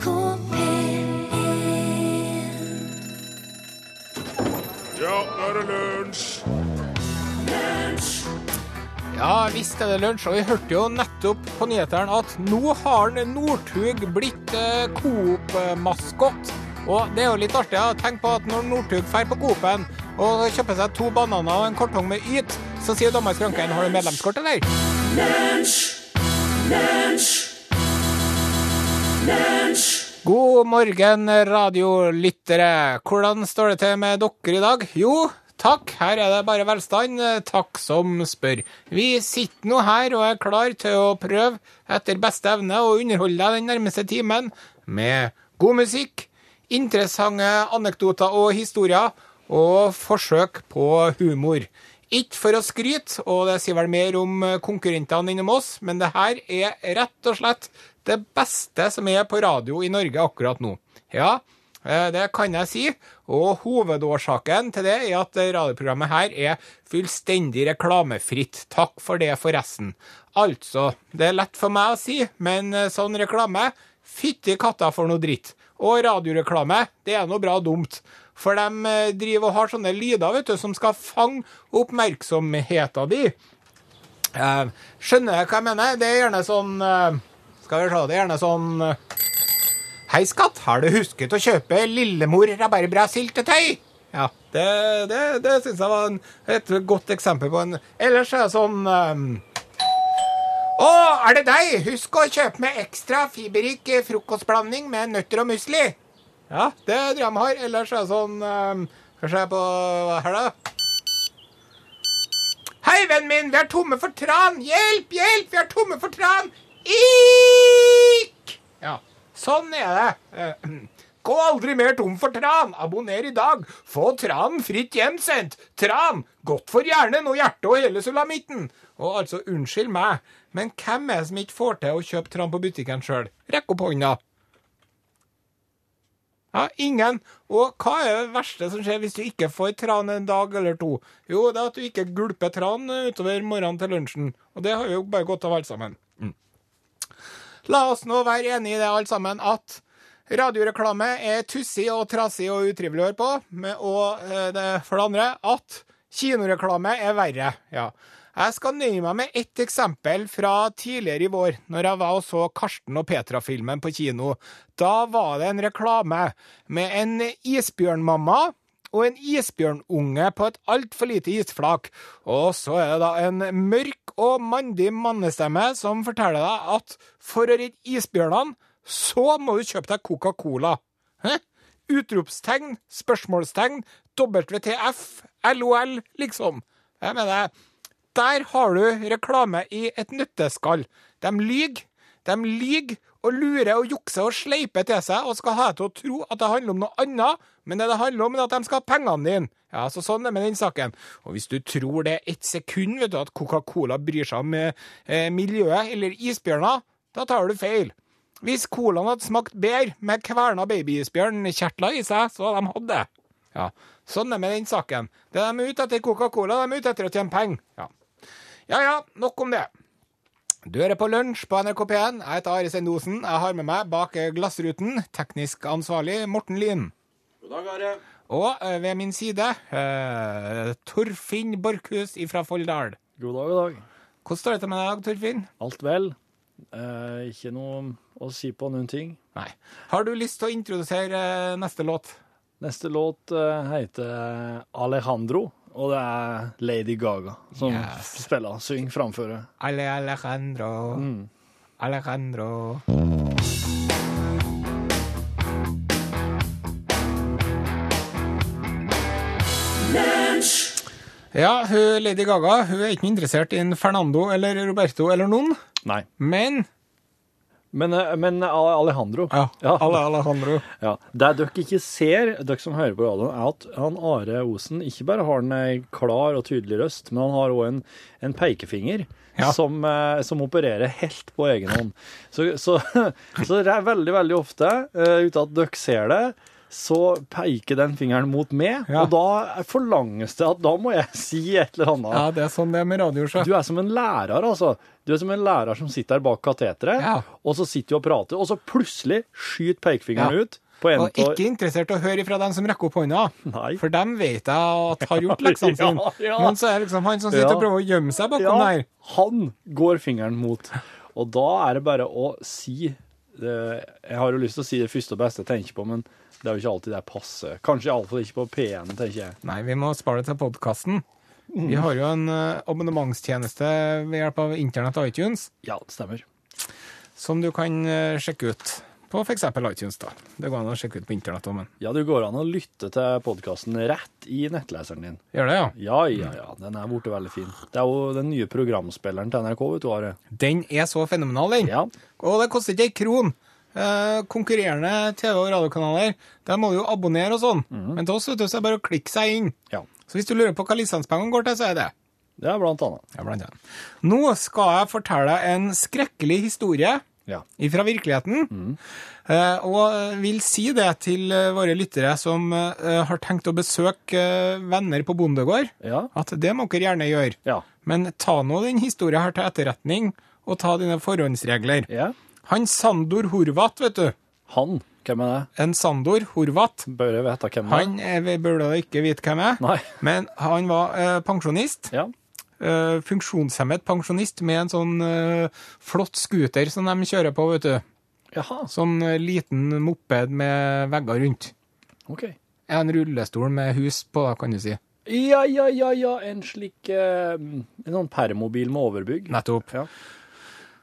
NRK P1 Ja, nå er det lunsj! Ja, visst er det lunsj, og vi hørte jo nettopp på nyhetene at nå har Northug blitt eh, Coop-maskott. Og det er jo litt artig å tenke på at når Northug drar på Coop-en og kjøper seg to bananer og en kartong med Yt, så sier dommer skranken har du medlemskort, eller? God morgen, radiolyttere. Hvordan står det til med dere i dag? Jo, takk, her er det bare velstand. Takk som spør. Vi sitter nå her og er klar til å prøve etter beste evne å underholde deg den nærmeste timen med god musikk, interessante anekdoter og historier og forsøk på humor. Ikke for å skryte, og det sier vel mer om konkurrentene enn om oss, men det her er rett og slett det beste som er på radio i Norge akkurat nå. Ja, eh, det kan jeg si, og hovedårsaken til det er at radioprogrammet her er fullstendig reklamefritt. Takk for det, forresten. Altså, det er lett for meg å si, men eh, sånn reklame, fytti katta for noe dritt. Og radioreklame, det er noe bra dumt. For de eh, driver og har sånne lyder vet du, som skal fange oppmerksomheten din. Skjønner jeg hva jeg mener? Det er gjerne sånn Skal vi se, det er gjerne sånn eh, Hei, skatt, har du husket å kjøpe Lillemor rabarbra-syltetøy? Ja, det, det, det syns jeg var en, et godt eksempel på en Ellers er det sånn um, Å, er det deg? Husk å kjøpe med ekstra fiberrik eh, frokostblanding med nøtter og musli. Ja, det tror jeg de har. Ellers er det sånn um, Skal vi se på hva her, da. Hei, vennen min, vi er tomme for tran! Hjelp, hjelp, vi er tomme for tran! Ikk! Ja, sånn er det. Eh, Gå aldri mer tom for tran. Abonner i dag. Få tranen fritt hjemsendt. Tran, godt for hjernen og hjertet og hele sulamitten. Og altså, unnskyld meg, men hvem er det som ikke får til å kjøpe tran på butikken sjøl? Rekk opp hånda. Ja, ingen. Og hva er det verste som skjer hvis du ikke får tran en dag eller to? Jo, det er at du ikke gulper tran utover morgenen til lunsjen. Og det har jo bare gått av alt sammen. Mm. La oss nå være enige i det, alle sammen, at radioreklame er tussig og trasig og utrivelig å høre på. Og eh, det, for det andre at kinoreklame er verre. Ja. Jeg skal nøye meg med ett eksempel fra tidligere i vår, når jeg var og så Karsten og Petra-filmen på kino. Da var det en reklame med en isbjørnmamma og en isbjørnunge på et altfor lite isflak. Og så er det da en mørk og mandig mannestemme som forteller deg at for å redde isbjørnene, så må du kjøpe deg Coca-Cola. Utropstegn, spørsmålstegn, WTF, LOL, liksom. Jeg mener, der har du reklame i et nøtteskall. De lyger. De lyger og lurer og jukser og sleiper til seg og skal ha deg til å tro at det handler om noe annet, men det det handler om, er at de skal ha pengene dine. Ja, så Sånn er det med den saken. Og hvis du tror det er ett sekund vet du, at Coca-Cola bryr seg om eh, miljøet eller isbjørner, da tar du feil. Hvis colaen hadde smakt bedre med kverna babyisbjørnkjertler i seg, så hadde de hatt det. Ja, Sånn er det med den saken. Det de er ute etter Coca-Cola, de er ute etter å tjene penger. Ja. ja ja, nok om det. Du hører på Lunsj på NRK P1. Jeg heter Are Sendosen. Jeg har med meg bak glassruten teknisk ansvarlig Morten Lien. God dag, Are. Og eh, ved min side eh, Torfinn Borchhus fra Folldal. God dag, god dag. Hvordan står det til med deg i dag, Torfinn? Alt vel? Eh, ikke noe å si på noen ting. Nei. Har du lyst til å introdusere eh, neste låt? Neste låt eh, heter Alejandro, og det er Lady Gaga som Yes. spiller. synger, framfører. Ale Alejandro, Mm. Alejandro. Ja, hun, Lady Gaga hun er ikke interessert i en Fernando eller Roberto eller noen, Nei. men Men, eh, men Alejandro ja, Ja. Ale Alejandro. Ja. Det dere ikke ser, dere som hører på radioen, er at han Are Osen ikke bare har en eh, klar og tydelig røst, men han har òg en, en pekefinger Ja. som, eh, som opererer helt på egen hånd. Så, så, så det er veldig, veldig ofte, uten at dere ser det, så peker den fingeren mot meg, Ja. og da forlanges det at da må jeg si et eller annet. Ja, det er sånn det er med radio, sjø. Du er som en lærer, altså. Du er som en lærer som sitter der bak kateteret, Ja. og så sitter du og prater, og så plutselig skyter pekefingeren Ja. ut på en Og ikke interessert i å høre ifra dem som rekker opp hånda. Nei. For dem vet jeg at har gjort leksene sine. Men så er det liksom han som sitter og prøver å gjemme seg bakom der. han går fingeren mot. Og da er det bare å si det, Jeg har jo lyst til å si det første og beste jeg tenker på, men det er jo ikke alltid det passer. Kanskje iallfall ikke på P1, tenker jeg. Nei, vi må spare det til podkasten. Vi har jo en eh, abonnementstjeneste ved hjelp av internett og iTunes Ja, det stemmer. som du kan eh, sjekke ut på f.eks. iTunes. da. Det går an å sjekke ut på internett òg, men Ja, det går an å lytte til podkasten rett i nettleseren din. gjør det, ja. Ja, ja, ja. Den er blitt veldig fin. Det er jo den nye programspilleren til NRK, vet du, Are. Den er så fenomenal, den. Ja. Og det koster ikke ei kron. Eh, konkurrerende TV- og radiokanaler, der må du jo abonnere og sånn. Men til oss vet du, så er det bare å klikke seg inn. ja. Så hvis du lurer på hva lisenspengene går til, så er det Det er blant annet. Ja, blant annet. Nå skal jeg fortelle en skrekkelig historie Ja. fra virkeligheten. Eh, og vil si det til eh, våre lyttere som eh, har tenkt å besøke eh, venner på bondegård, Ja. at det må dere gjerne gjøre. Ja. Men ta nå den historien her til etterretning, og ta dine forhåndsregler. ja. Han Sandor Horvath, vet du. Han, hvem er det? En Sandor Horvath. Bør jeg vite hvem han er? Han vi burde ikke vite hvem er, Nei. men han var eh, pensjonist. Ja. eh, funksjonshemmet pensjonist med en sånn eh, flott scooter som de kjører på, vet du. Jaha. Sånn eh, liten moped med vegger rundt. OK. En rullestol med hus på, kan du si. Ja, ja, ja, ja. En slik eh, En sånn permobil med overbygg. Nettopp. Ja.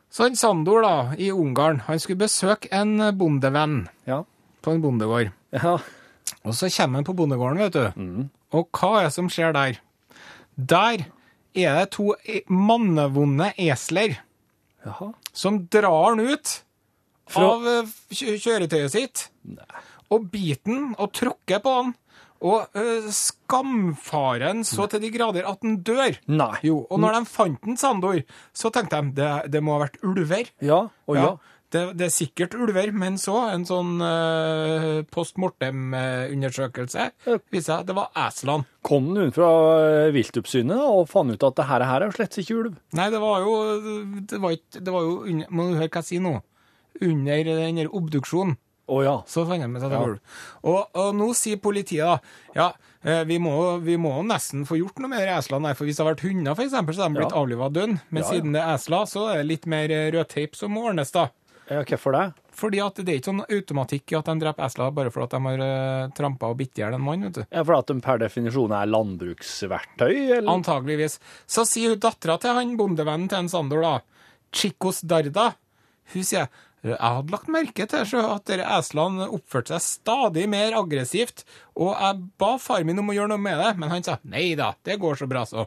Så han Sandor, da, i Ungarn, han skulle besøke en bondevenn Ja. på en bondegård. ja. Og så kommer han på bondegården, vet du. Mm. Og hva er det som skjer der? Der er det to e- mannevonde esler Jaha. som drar han ut Fra- av eh, kjøretøyet sitt, og biter han og tråkker på han, og uh, skamfaren så til de grader at den dør. Nei. Jo, og når de fant den, Sandor, så tenkte de det, det må ha vært ulver. Ja. Og ja. Det, det er sikkert ulver, men så en sånn uh, post mortem-undersøkelse viser at det var eslene. Kom den ut fra eh, viltoppsynet og fant ut at det her, her er slett ikke ulv? Nei, det var jo Det var, ikke, det var jo under, Må du høre hva jeg sier nå? Under den obduksjonen. Å ja. Så fant de Ja. ulv. Og, og nå sier politiet da ja, eh, vi må, vi må nesten få gjort noe med de eslene. For hvis det har vært hunder, for eksempel, så har de blitt Ja. avliva dønn. Men Ja, ja. siden det er esler, så er det litt mer rødteip rød teip som må ordnes, da. Hvorfor det? Fordi at det er ikke sånn automatikk i at de dreper esler bare fordi de har uh, trampa og bitt i hjel en mann. vet du. Ja, Fordi at de per definisjon er landbruksverktøy, eller? Antageligvis. Så sier hun dattera til han bondevennen til en Sandor, da, Chikos Darda, hun sier jeg hadde lagt merke til så at dere eslene oppførte seg stadig mer aggressivt, og jeg ba far min om å gjøre noe med det, men han sa nei da, det går så bra så.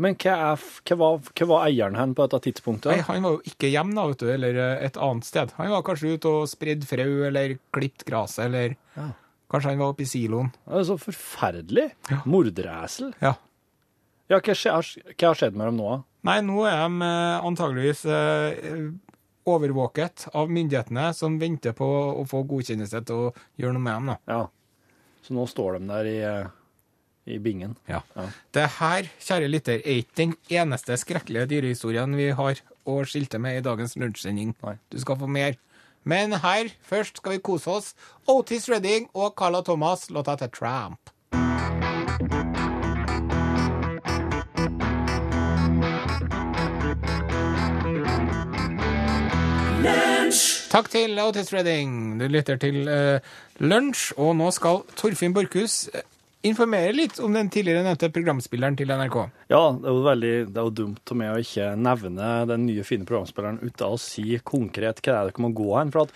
Men hva, er, hva, var, hva var eieren hen på dette tidspunktet? Nei, han var jo ikke hjemme da, vet du, eller eh, et annet sted. Han var kanskje ute og spredde frø, eller klippet gresset, eller Ja. kanskje han var oppe i siloen. Det er så forferdelig. Morderesel. Ja. Ja, hva, skje- hva har skjedd med dem nå? Nei, nå er de eh, antageligvis eh, overvåket av myndighetene som venter på å få godkjennelse til å gjøre noe med dem. da. Ja. Så nå står de der i, i bingen. Ja. Ja. Det her, kjære lytter, er ikke den eneste skrekkelige dyrehistorien vi har å skilte med i dagens lunsjsending. Du skal få mer. Men her, først skal vi kose oss. Otis Redding og Carla Thomas, låta til Tramp. Takk til Otis Redding. Du lytter til uh, Lunsj, og nå skal Torfinn Borchhus eh, informere litt om den tidligere nevnte programspilleren til NRK. Ja, det er jo veldig det er jo dumt av meg å ikke nevne den nye, fine programspilleren uten å si konkret hva det er dere må gå hen. For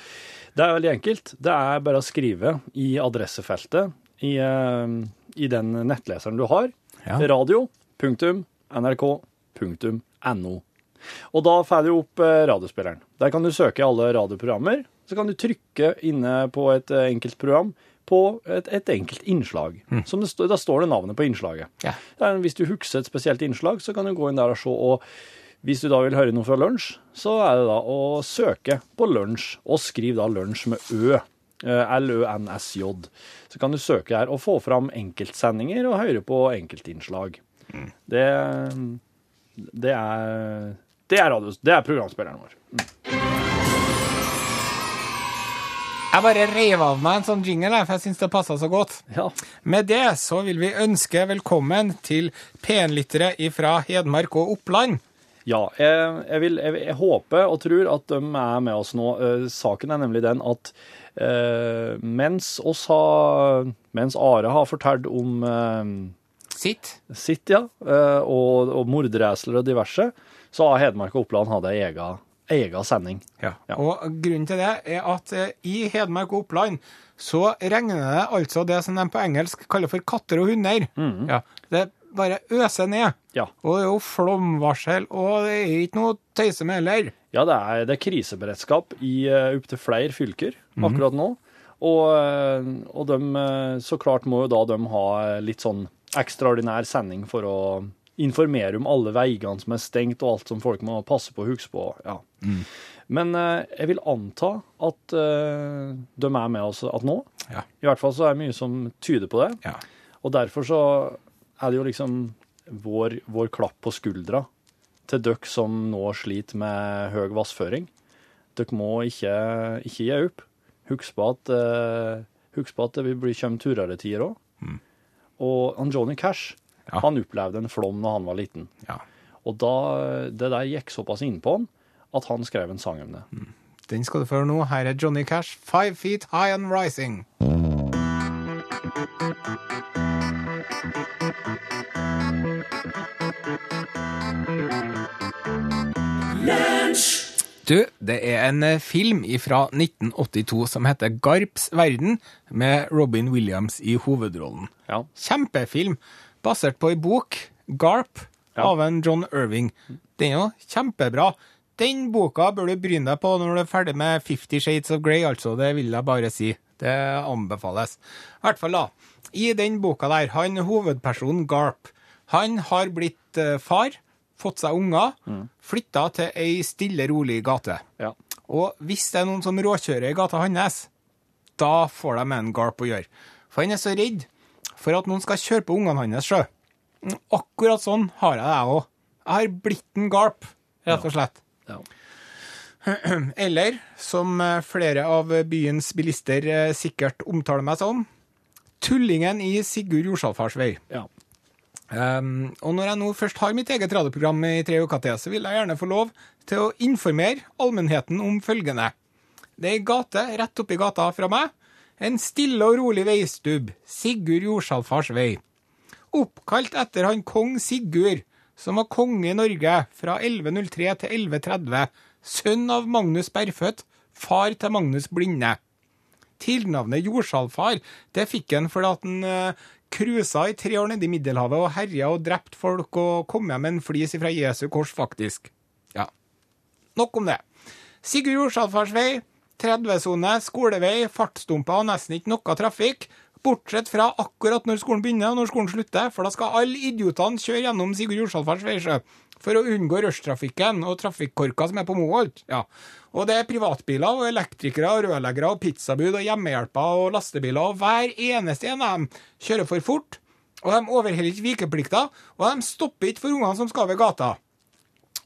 det er veldig enkelt. Det er bare å skrive i adressefeltet i, eh, i den nettleseren du har. Ja. Radio, punktum, nrk, punktum, no. Og da får du opp eh, radiospilleren. Der kan du søke alle radioprogrammer. Så kan du trykke inne på et eh, enkelt program på et, et enkelt innslag. Som det da står det navnet på innslaget. Ja. Hvis du husker et spesielt innslag, så kan du gå inn der og se. Og hvis du da vil høre noe fra lunsj, så er det da å søke på lunsj, og skriv da lunsj med ø. L-Ø-N-S-J. Så kan du søke her og få fram enkeltsendinger og høre på enkeltinnslag. Det, det er det er, radio, det er programspilleren vår. Jeg bare reiv av meg en sånn jingle, for jeg syns det passa så godt. Ja. Med det så vil vi ønske velkommen til P1-lyttere fra Hedmark og Oppland. Ja, jeg, jeg, vil, jeg, jeg håper og tror at de er med oss nå. Eh, saken er nemlig den at eh, mens oss har Mens Are har fortalt om eh, Sitt. sitt, ja, eh, og, og mordresler og diverse, så har Hedmark og Oppland hatt ei ega, ega sending. Ja. Og grunnen til det er at eh, i Hedmark og Oppland så regner det altså det som de på engelsk kaller for katter og hunder. Ja, det bare øser ned. Ja. Og det er jo flomvarsel, og det er ikke noe tøyse med heller. Ja, det er, det er kriseberedskap i uh, opptil flere fylker akkurat nå. Og, eh, og de, så klart må jo da de ha litt sånn ekstraordinær sending for å informere om alle veiene som er stengt, og alt som folk må passe på og huske på. Ja. Men eh, jeg vil anta at eh, de er med oss at nå. Ja. I hvert fall så er det mye som tyder på det. Ja. Og derfor så er det jo liksom vår, vår klapp på skuldra til dere som nå sliter med høy vassføring. Dere må ikke, ikke gi opp. Husk på at, eh, husk på at det vil bli kommer turere tider òg. Og han Johnny Cash Ja. han opplevde en flom da han var liten. Ja. Og da, det der gikk såpass innpå han at han skrev en sang om det. Den skal du føre nå. Her er Johnny Cash, 'Five Feet High and Rising'. Du, det er en eh, film fra 1982 som heter Garps verden, med Robin Williams i hovedrollen. Ja. Kjempefilm, basert på ei bok, Garp, Ja. av en John Irving. Den er jo kjempebra. Den boka bør du bryne deg på når du er ferdig med Fifty Shades of Grey, altså. Det vil jeg bare si. Det anbefales. I hvert fall, da. I den boka der, han hovedpersonen Garp, han har blitt eh, far, fått seg unger, flytta til ei stille, rolig gate. Ja. Og hvis det er noen som råkjører i gata hans, da får de en Garp å gjøre. For han er så redd for at noen skal kjøre på ungene hans sjø. Mm, Akkurat sånn har jeg det, jeg òg. Jeg har blitt en Garp, rett og slett. Ja. Eller, som eh, flere av byens bilister eh, sikkert omtaler meg som, tullingen i Sigurd Jorsalfars vei. ja. Um, og når jeg nå først har mitt eget radioprogram i tre uker til, så vil jeg gjerne få lov til å informere allmennheten om følgende. Det er ei gate rett oppi gata fra meg. En stille og rolig veistubb. Sigurd Jorsalfars vei. Oppkalt etter han kong Sigurd, som var konge i Norge fra 1103 til 1130. Sønn av Magnus Berfødt, far til Magnus Blinde. Tilnavnet Jordsalfar det fikk han fordi at han cruisa i tre år nede i Middelhavet og herja og drept folk og kom hjem med en flis fra Jesu kors, faktisk. Ja. Nok om det. Sigurd Jordsalfars vei, 30-sone, skolevei, fartsdumper og nesten ikke noe trafikk. Bortsett fra akkurat når skolen begynner og når skolen slutter, for da skal alle idiotene kjøre gjennom Sigurd Jordsalfars veisjø. For å unngå rushtrafikken og trafikkorka som er på Moholt. Ja. Og det er privatbiler og elektrikere og rørleggere og pizzabud og hjemmehjelper og lastebiler, og hver eneste en av dem kjører for fort. Og de overholder ikke vikeplikta, og de stopper ikke for ungene som skal over gata.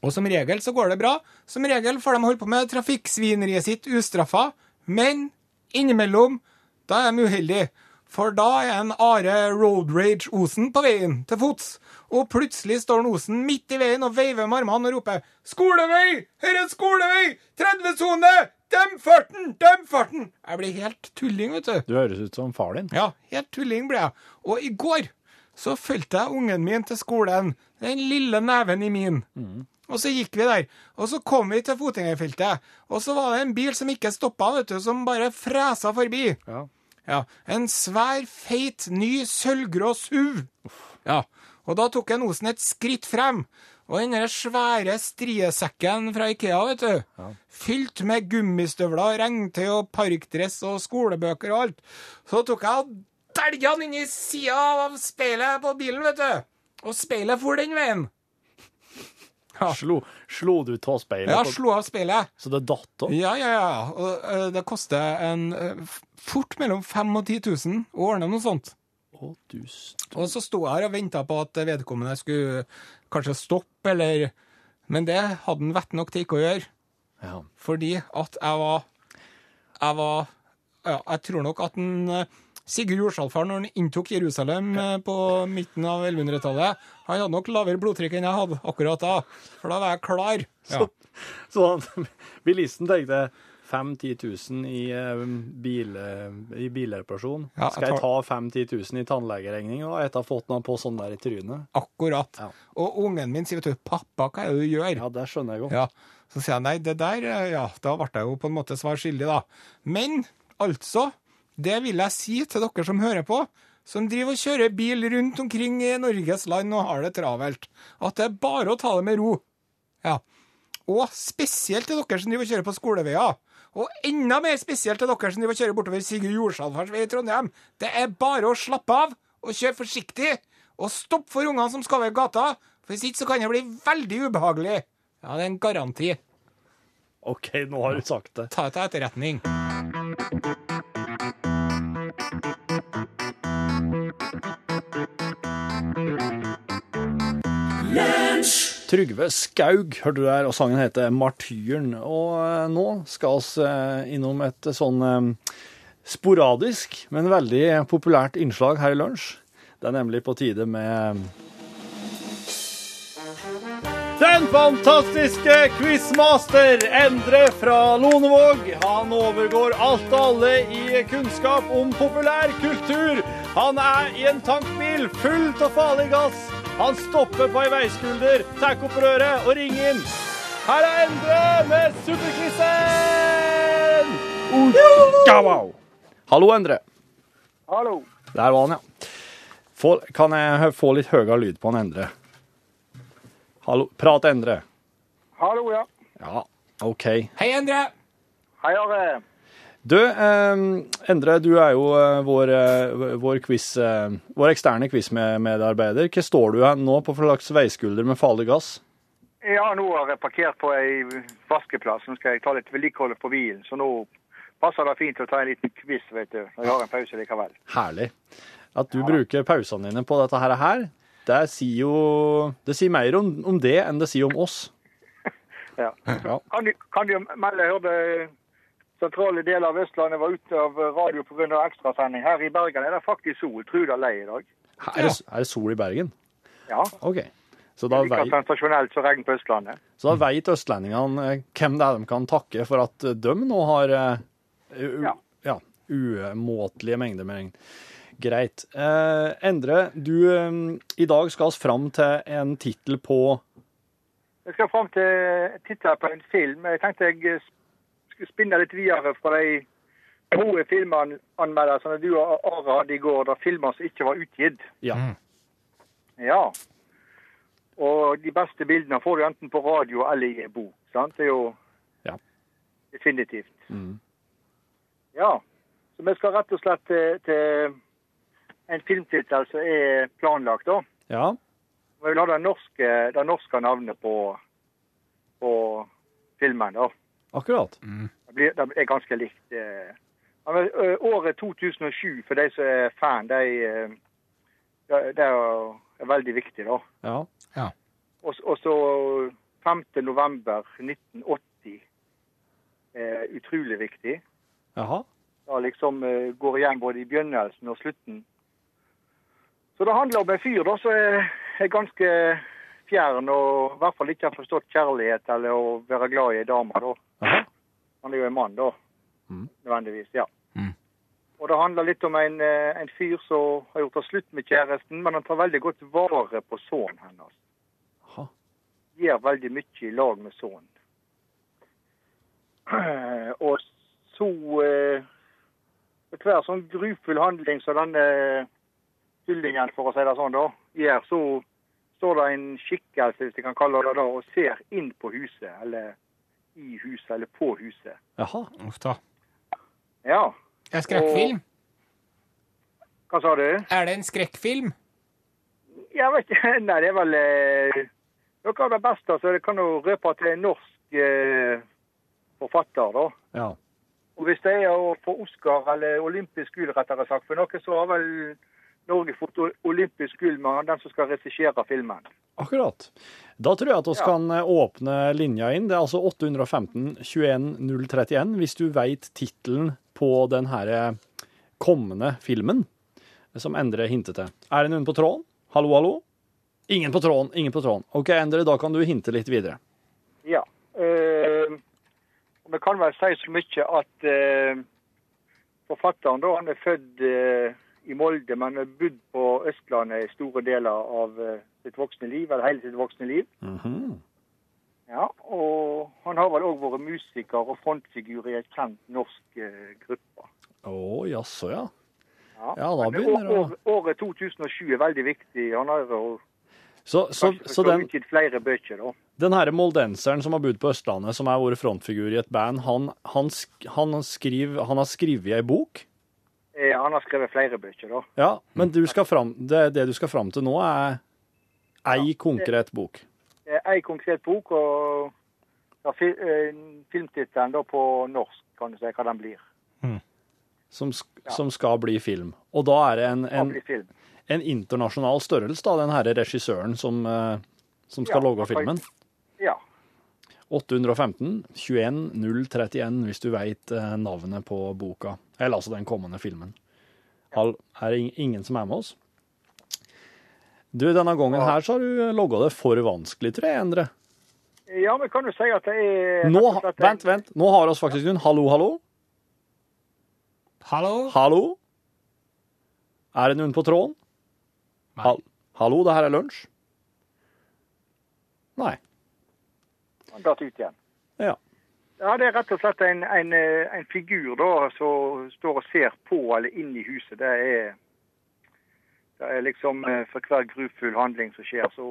Og som regel så går det bra. Som regel får de holde på med trafikksvineriet sitt ustraffa. Men innimellom, da er de uheldige. For da er en Are Road Rage Osen på veien til fots. Og plutselig står en Osen midt i veien og veiver med armene og roper 'Skolevei! Her er skolevei! 30-sone! Dem farten! Dem farten!' Jeg blir helt tulling, vet du. Du høres ut som far din. Ja, helt tulling ble jeg. Og i går så fulgte jeg ungen min til skolen. Den lille neven i min. Og så gikk vi der. Og så kom vi til fotgjengerfeltet. Og så var det en bil som ikke stoppa, vet du, som bare fresa forbi. Ja. Ja, En svær, feit, ny sølvgrå SUV. Ja, Og da tok en Osen et skritt frem. Og den svære striesekken fra Ikea, vet du, Ja. fylt med gummistøvler, regntøy og parkdress og skolebøker og alt, så tok jeg og dælja den inn i sida av speilet på bilen, vet du. Og speilet for den veien. Slo, slo du av speilet? Ja, slo av speilet. Så det datt òg? Ja, ja, ja. Og eh, det koster en eh, fort mellom 5000 og 10 000 å ordne noe sånt. Å, du stod. Og så sto jeg her og venta på at vedkommende skulle kanskje stoppe, eller Men det hadde han vett nok til ikke å gjøre. Ja. Fordi at jeg var Jeg var Ja, jeg tror nok at en eh, Sigurd Jorsalfar, når han inntok Jerusalem eh, på midten av 1100-tallet, han hadde nok lavere blodtrykk enn jeg hadde akkurat da. For da var jeg klar. Ja. Så han, bilisten tenkte 5 10 000 i, eh, bil, i bilreparasjon. Ja, Skal jeg ta tar- 5 10 000 i tannlegeregning da, etter å ha fått noe på sånn der i trynet? Akkurat. Ja. Og ungen min sier, vet du, 'Pappa, hva er det du gjør?' Ja, det skjønner jeg godt. Ja, Så sier jeg nei, det der eh, Ja, da ble jeg jo på en måte svar skyldig, da. Men altså, det vil jeg si til dere som hører på, som driver og kjører bil rundt omkring i Norges land og har det travelt, at det er bare å ta det med ro. Ja. Og spesielt til dere som driver og kjører på skoleveier. Og enda mer spesielt til dere som driver og kjører bortover Sigurd Jorsalfars vei i Trondheim. Det er bare å slappe av og kjøre forsiktig. Og stopp for ungene som skal over gata, for hvis ikke så kan det bli veldig ubehagelig. Ja, det er en garanti. OK, nå har du sagt det. Ta det til etterretning. Trygve Skaug hørte du der, og sangen heter 'Martyren'. Og eh, nå skal vi eh, innom et sånn eh, sporadisk, men veldig populært innslag her i lunsj. Det er nemlig på tide med Den fantastiske quizmaster Endre fra Lonevåg. Han overgår alt og alle i kunnskap om populær kultur. Han er i en tankbil fullt av farlig gass. Han stopper på ei veiskulder, tar opp røret og ringer inn. Her er Endre med Superquizen! Hallo, Endre. Hallo. Der var han, ja. For, kan jeg få litt høyere lyd på han Endre? Hallo, prat Endre. Hallo, ja. Ja, OK. Hei, Endre! Hei, Are. Du, eh, Endre, du er jo eh, vår, eh, vår, quiz, eh, vår eksterne quizmedarbeider. Hva står du nå på for slags veiskulder med farlig gass? Ja, nå har jeg parkert på ei vaskeplass. Nå skal jeg ta litt vedlikehold på bilen, så nå passer det fint å ta en liten quiz, vet du. Når jeg har en pause likevel. Herlig. At du bruker pausene dine på dette her det sier jo Det sier mer om, om det enn det sier om oss. Ja. Ja. Kan du, kan du melde, jeg hørte sentrale deler av Østlandet var ute av radio pga. ekstrasending. Her i Bergen er det faktisk sol. Tror det er lei i dag. Er det, er det sol i Bergen? Ja. OK. Så da Like vei- sensasjonelt som regn på Østlandet. Så da vet østlendingene eh, hvem det er de kan takke for at eh, de nå har uh, Ja. umåtelige mengder med regn. Greit. Eh, Endre, du, i dag skal vi fram til en tittel på Jeg skal fram til tittelen på en film. Jeg tenkte jeg spinne litt videre fra de gode filmanmeldelsene du og Are hadde i går, da filmer som ikke var utgitt. Ja. Mm. Ja. Og de beste bildene får du enten på radio eller i e bok. sant? Det er jo Ja. definitivt. Mm. Ja. Så vi skal rett og slett til, til en filmtittel som er planlagt, da. ja. Vi vil ha det norske, det norske navnet på, på filmen. da. Akkurat. Det, blir, det er ganske likt. eh. Men, ø, året 2007, for de som er fan, de, de er, er veldig viktig. da. Ja. ja. og så 5. november 1980 er utrolig viktig. Jaha. Da liksom eh, går igjen både i begynnelsen og slutten. Så det handler om en fyr da, som er, er ganske fjern og i hvert fall ikke har forstått kjærlighet eller å være glad i ei dame. da. Jaha. Han er jo en mann, da. Mm. Nødvendigvis. ja. Mm. Og det handler litt om en, eh, en fyr som har gjort det slutt med kjæresten, men han tar veldig godt vare på sønnen hennes. Jaha. Gjør veldig mye i lag med sønnen. Og så eh, For hver sånn grufull handling som denne kyllingen, for å si det sånn, da, gjør, så står det en skikkelse, hvis jeg kan kalle det det, og ser inn på huset, eller i huset, eller på huset. Jaha. Uff da. Ja. Er skrekkfilm? skrekkfilm? Hva sa du? Er det en skrekkfilm? Jeg vet ikke. Nei, det er vel eh, Noe av det beste så det kan jo røpe at det er en norsk eh, forfatter, da. Ja. Og hvis det er å få Oscar eller olympisk gull, rettere sagt, for noe, så har vel Norge fått olympisk gull med han den som skal regissere filmen. Akkurat. Da tror jeg at vi Ja. kan eh, åpne linja inn. Det er altså 815 21 031 hvis du veit tittelen på den her eh, kommende filmen som Endre hintet til. Er det noen på tråden? Hallo, hallo? Ingen på tråden, ingen på tråden. OK, Endre, da kan du hinte litt videre. Ja. Eh, vi kan vel si så mye at eh, forfatteren da, han er født eh, i Molde, men har bodd på Østlandet i store deler av eh, sitt voksne liv, eller hele sitt voksne liv. Mhm. Ja, og han har vel òg vært musiker og frontfigur i et kjent norsk eh, gruppe. Å, jaså, ja. Ja, Ja, da begynner det å- Året 2007 er veldig viktig. Han har jo Så, så, så den, utgitt flere bøker, da. den her moldenseren som har bodd på Østlandet, som har vært frontfigur i et band, han, han, han, skriv, han har skrevet ei bok? Eh, han har skrevet flere bøker, da. Ja, men du skal fram, det, det du skal fram til nå, er ei konkret bok. Eh, Ei konkret bok, og ja, eh, filmtittelen på norsk, kan du si hva den blir. Som, ja. som skal bli film. Og da er det en, en, en internasjonal størrelse, da, den herre regissøren som, eh, som skal Ja, lage filmen. Ja. 815 21 031, hvis du veit navnet på boka. Eller altså den kommende filmen. Hal, er det ingen som er med oss? Du, denne gangen her så har du logga det for vanskelig, tror jeg, Endre. ja, men kan du si at det er Nå, vent, vent. Nå har oss faktisk en hallo, hallo. Hallo? Hallo? Er det noen på tråden? Nei. Hallo, det her er lunsj? Nei. Han datt ut igjen. Ja. Ja, det er rett og slett en, en, eh, en figur da, som står og ser på eller inn i huset. Det er, det er liksom eh, for hver grufull handling som skjer, så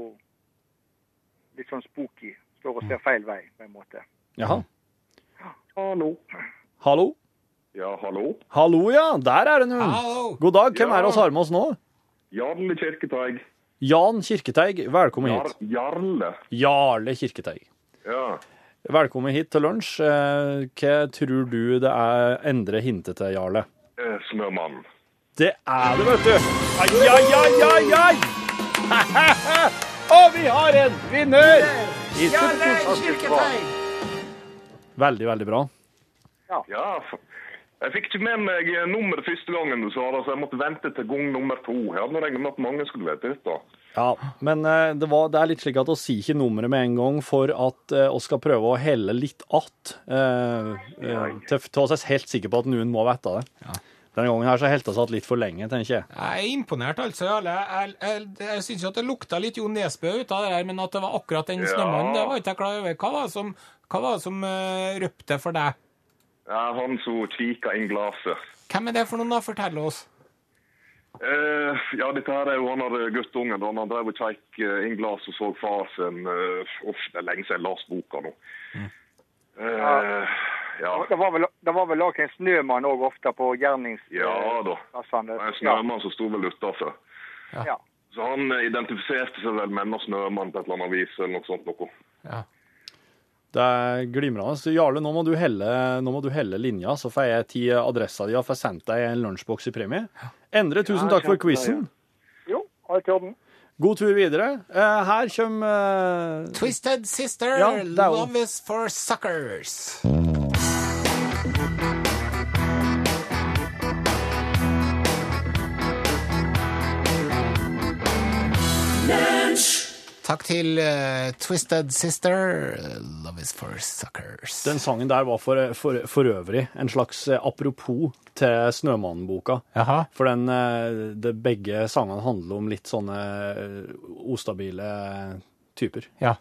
litt sånn spooky. Står og ser feil vei, på en måte. Jaha. Hallo. Hallo? Ja, hallo. Hallo, ja. Der er det noen. Hallo? God dag. Hvem Ja. er det oss har med oss nå? Jarle Kirketeig. Jan Kirketeig, velkommen Jar hit. Jarle. Jarle Kirketeig. Ja. Velkommen hit til lunsj. Eh, Hva tror du det er Endre hintet til, Jarle? Smørmannen. Det er det, vet du. Ai, ai, ai, ai, ai! Og vi har en vinner! Jarle. Kirketeig! Veldig, veldig bra. Ja, ja. jeg fikk ikke med meg eh, nummeret første gangen du sa det, så jeg måtte vente til gang nummer to. Jeg hadde regnet med at mange skulle vite dette. Ja, men eh, det, var, det er litt slik at vi sier ikke nummeret med en gang for at eh, vi skal prøve å helle litt att. Eh, eh, til oss er helt sikre på at noen må vite det. Denne gangen her så helte vi att litt for lenge, tenker jeg. Jeg er imponert, altså. Jeg, Jeg, jeg, jeg syns jo at det lukta litt Jo Nesbø ut av det der, men at det var akkurat den Ja. snømannen, det var ikke jeg klar over. Hva var det som, hva var det som uh, røpte for deg? Ja, han som kikka inn glasset. Hvem er det for noen, da? Fortell oss. Eh, ja, dette her er jo han der guttungen. Han drev og kjekk eh, inn glass og så far sin uh, Uff, det er lenge siden jeg leste boka nå. Eh, ja. Det var vel, det var vel laget en snømann òg ofte på gjerningsplassene. ja da. Det en snømann som sto vel utafor. Ja. Så han eh, identifiserte seg vel med en snømann på et eller annet vis eller noe sånt. noe. Ja. Det er glimrende. Så Jarle, nå må du helle, nå må du helle linja, så får jeg ti adressa di og får sendt deg en lunsjboks i premie. Endre, tusen takk for quizen. Jo, alt i orden. God tur videre. Eh, her kommer eh, Twisted Sister, Ja, Love is for suckers. Takk til uh, Twisted Sister, Love is for suckers. Den sangen der var for, for, for øvrig en slags eh, apropos til Snømannen-boka. Jaha. For den, eh, det, begge sangene handler om litt sånne ustabile typer. Ja.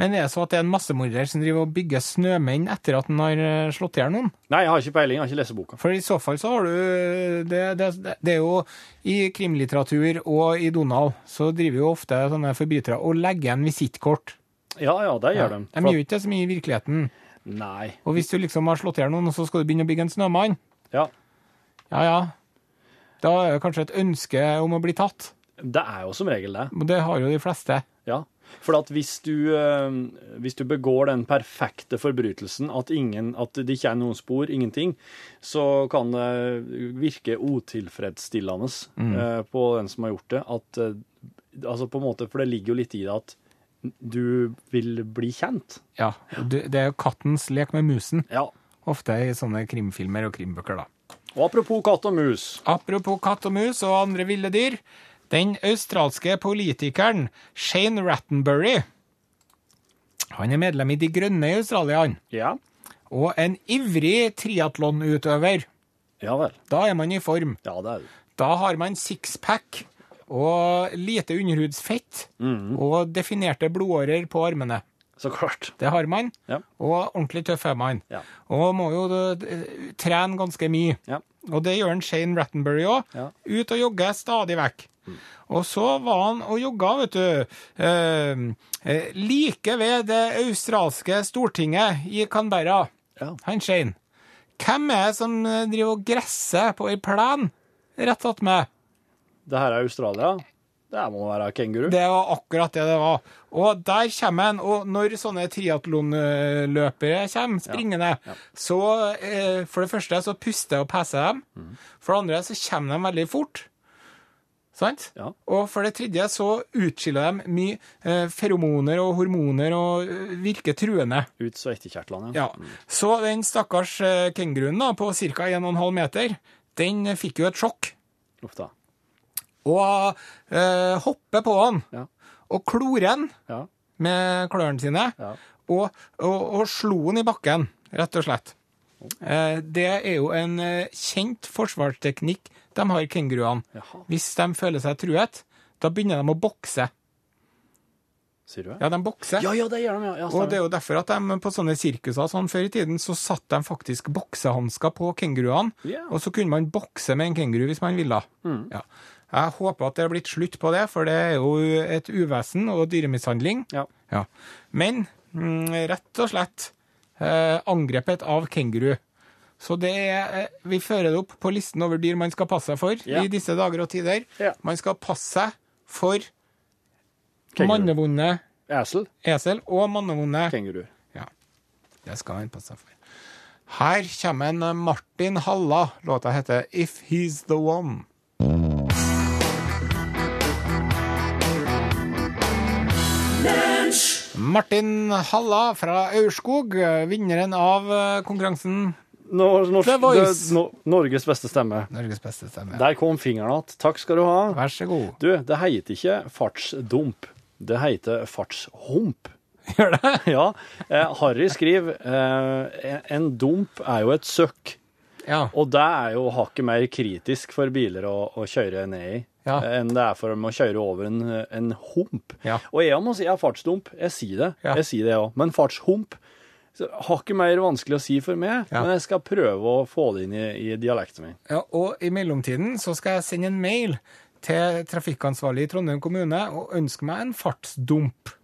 Men er det så at det er en massemorder som driver og bygger snømenn etter at han har eh, slått i hjel noen? Nei, jeg har ikke peiling, jeg har ikke lest boka. For i så fall så har du Det, det, det er jo i krimlitteratur og i Donald så driver jo ofte sånne forbrytere og legger igjen visittkort. Ja, ja, det gjør de. De gjør ikke det så mye i virkeligheten. Nei. Og hvis du liksom har slått i hjel noen, og så skal du begynne å bygge en snømann, Ja. ja ja, da er det kanskje et ønske om å bli tatt. Det er jo som regel det. Det har jo de fleste. Ja. For at hvis du, eh, hvis du begår den perfekte forbrytelsen at, ingen, at det ikke er noen spor, ingenting, så kan det virke utilfredsstillende mm. på den som har gjort det. At, eh, altså på en måte, for det ligger jo litt i det at du vil bli kjent. Ja, det det er jo kattens lek med musen, Ja. ofte i sånne krimfilmer og krimbøker, da. Og apropos katt og mus. Apropos katt og mus og andre ville dyr. Den australske politikeren Shane Rattenbury Han er medlem i De Grønne i Australia, han. Ja. Og en ivrig triatlonutøver. Ja vel. Da er man i form. Ja, det er det. Da har man sixpack og lite underhudsfett og definerte blodårer på armene. Så klart. Det har man, Ja. og ordentlig tøff er man. Ja. Og må jo eh, trene ganske mye. Ja. Og det gjør en Shane Rattenbury òg. Ja. Ut og jogger stadig vekk. Og så var han og jogga, vet du, eh, eh, like ved det australske stortinget i Canberra. Ja. Han Shane. Hvem er det som eh, driver og gresser på ei plen rett attmed? Det her er Australia. Det må være kenguru. Det var akkurat det det var. Og der kommer han. Og når sånne triatlonløpere kommer springende, så eh, for det første så puster og peser dem. Mm. For det andre så kommer de veldig fort. Sant? Ja. Og for det tredje så utskiller de mye eh, feromoner og hormoner og eh, virker truende. Ut så etterkjertlene. Ja. Så den stakkars eh, kenguruen da, på ca. 1,5 meter, den fikk jo et sjokk. Uff da. Og eh, hopper på han Ja. og klorer han Ja. med klørne sine, Ja. og, og, og slo han i bakken, rett og slett. Eh, det er jo en eh, kjent forsvarsteknikk de har, kenguruene. Hvis de føler seg truet, da begynner de å bokse. Sier du det? Ja, de bokser. Ja, ja, det gjør de, ja. ja Og det er jo derfor at de på sånne sirkuser sånn før i tiden, så satt de faktisk boksehansker på kenguruene, Yeah. og så kunne man bokse med en kenguru hvis man ville. Ja. Jeg håper at det er blitt slutt på det, for det er jo et uvesen og dyremishandling. Ja. Ja. Men mm, rett og slett eh, angrepet av kenguru. Så det er, eh, vi fører det opp på listen over dyr man skal passe seg for Ja. i disse dager og tider. Ja. Man skal passe seg for mannevonde Esel. esel og mannevonde Kenguru. ja, det skal man passe seg for. Her kommer en Martin Halla. Låta heter If He's The One. Martin Halla fra Aurskog, vinneren av eh, konkurransen norsk, The Voice. no Norges beste stemme. Norges beste stemme. Der kom fingeren igjen. Takk skal du ha. Vær så god. Du, det heter ikke fartsdump. Det heter fartshump. Gjør det? Ja. Eh, Harry skriver eh, en dump er jo et søkk. Ja. Og det er jo hakket mer kritisk for biler å, å kjøre ned i Ja. enn det er for dem å kjøre over en, en hump. Ja. Og jeg må si jeg er fartsdump. Jeg sier det. Ja. Jeg sier det òg. Men fartshump hakket mer vanskelig å si for meg. Ja. Men jeg skal prøve å få det inn i, i dialekten min. ja. Og i mellomtiden så skal jeg sende en mail til trafikkansvarlig i Trondheim kommune og ønske meg en fartsdump.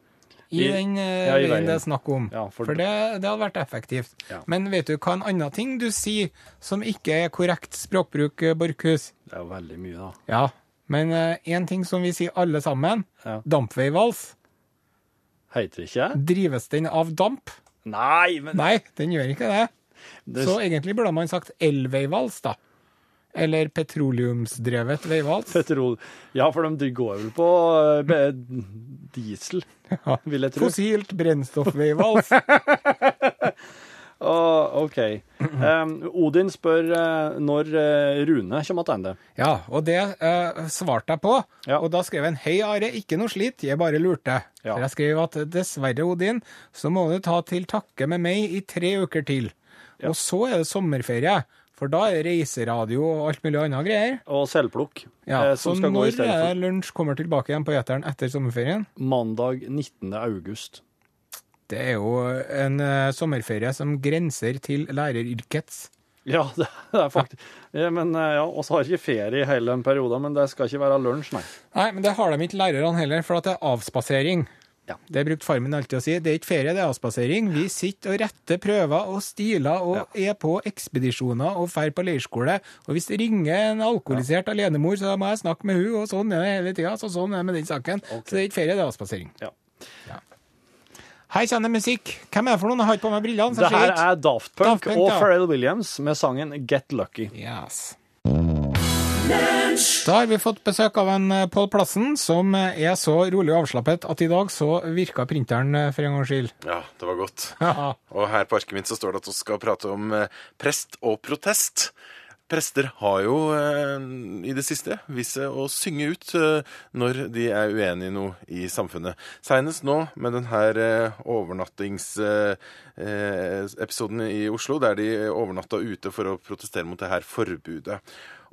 I, I- den eh, ja, i veien det er snakk om. Ja, for- for det, det hadde vært effektivt. Ja. Men vet du hva en annen ting du sier som ikke er korrekt språkbruk, eh, Borchhus? Det er jo veldig mye, da. Ja, men én ting som vi sier alle sammen, dampveivals. Heter det ikke? Drives den av damp? Nei, men Nei, den gjør ikke det. det, Så egentlig burde man sagt elveivals, da. Eller petroleumsdrevet veivals. Petrol Ja, for de går vel på eh, diesel, Ja. vil jeg tro. Fossilt brennstoffveivals. Å, OK. Um, Odin spør uh, når eh, Rune kommer tilbake. Ja, og det uh, svarte jeg på. Ja. Og da skrev han hei, Are, ikke noe slit, jeg bare lurte. Ja. For jeg skrev at dessverre, Odin, så må du ta til takke med meg i tre uker til. Og så er det sommerferie, for da er reiseradio og alt mulig annet greier. Og selvplukk, Ja, eh, så når er lunsj kommer tilbake igjen på eteren etter sommerferien? mandag 19. august. Det er jo en eh, sommerferie som grenser til læreryrkets. Ja, det er faktisk ja, Men eh, ja, oss har ikke ferie i hele den perioden, men det skal ikke være lunsj, nei. Nei, men det har de ikke lærerne heller, for at det er avspasering. Ja, Det brukte far min alltid å si. Det er ikke ferie, det er avspasering. Vi sitter og retter prøver og stiler og er på ekspedisjoner og drar på leirskole. Og hvis det ringer en alkoholisert alenemor, så må jeg snakke med hun, og sånn er det hele tida. Så sånn er det med den saken. Så det er ikke ferie, det er avspasering. Ja. Her kommer det musikk. Hvem er det for noen? Jeg har ikke på meg brillene. Det her er Daft Punk, Daft Punk, og ja. Pharrell Williams med sangen Get Lucky. Yes. Da har vi fått besøk av en eh, Pål Plassen som eh, er så rolig og avslappet at i dag så virka printeren eh, for en gangs skyld. Ja, det var godt. Og her på arket mitt så står det at vi skal prate om prest og protest. Prester har jo eh, i det siste vist seg å synge ut eh, når de er uenige i noe i samfunnet. Senest nå med denne eh, overnattingsepisoden eh, i Oslo, der de overnatta ute for å protestere mot det her forbudet.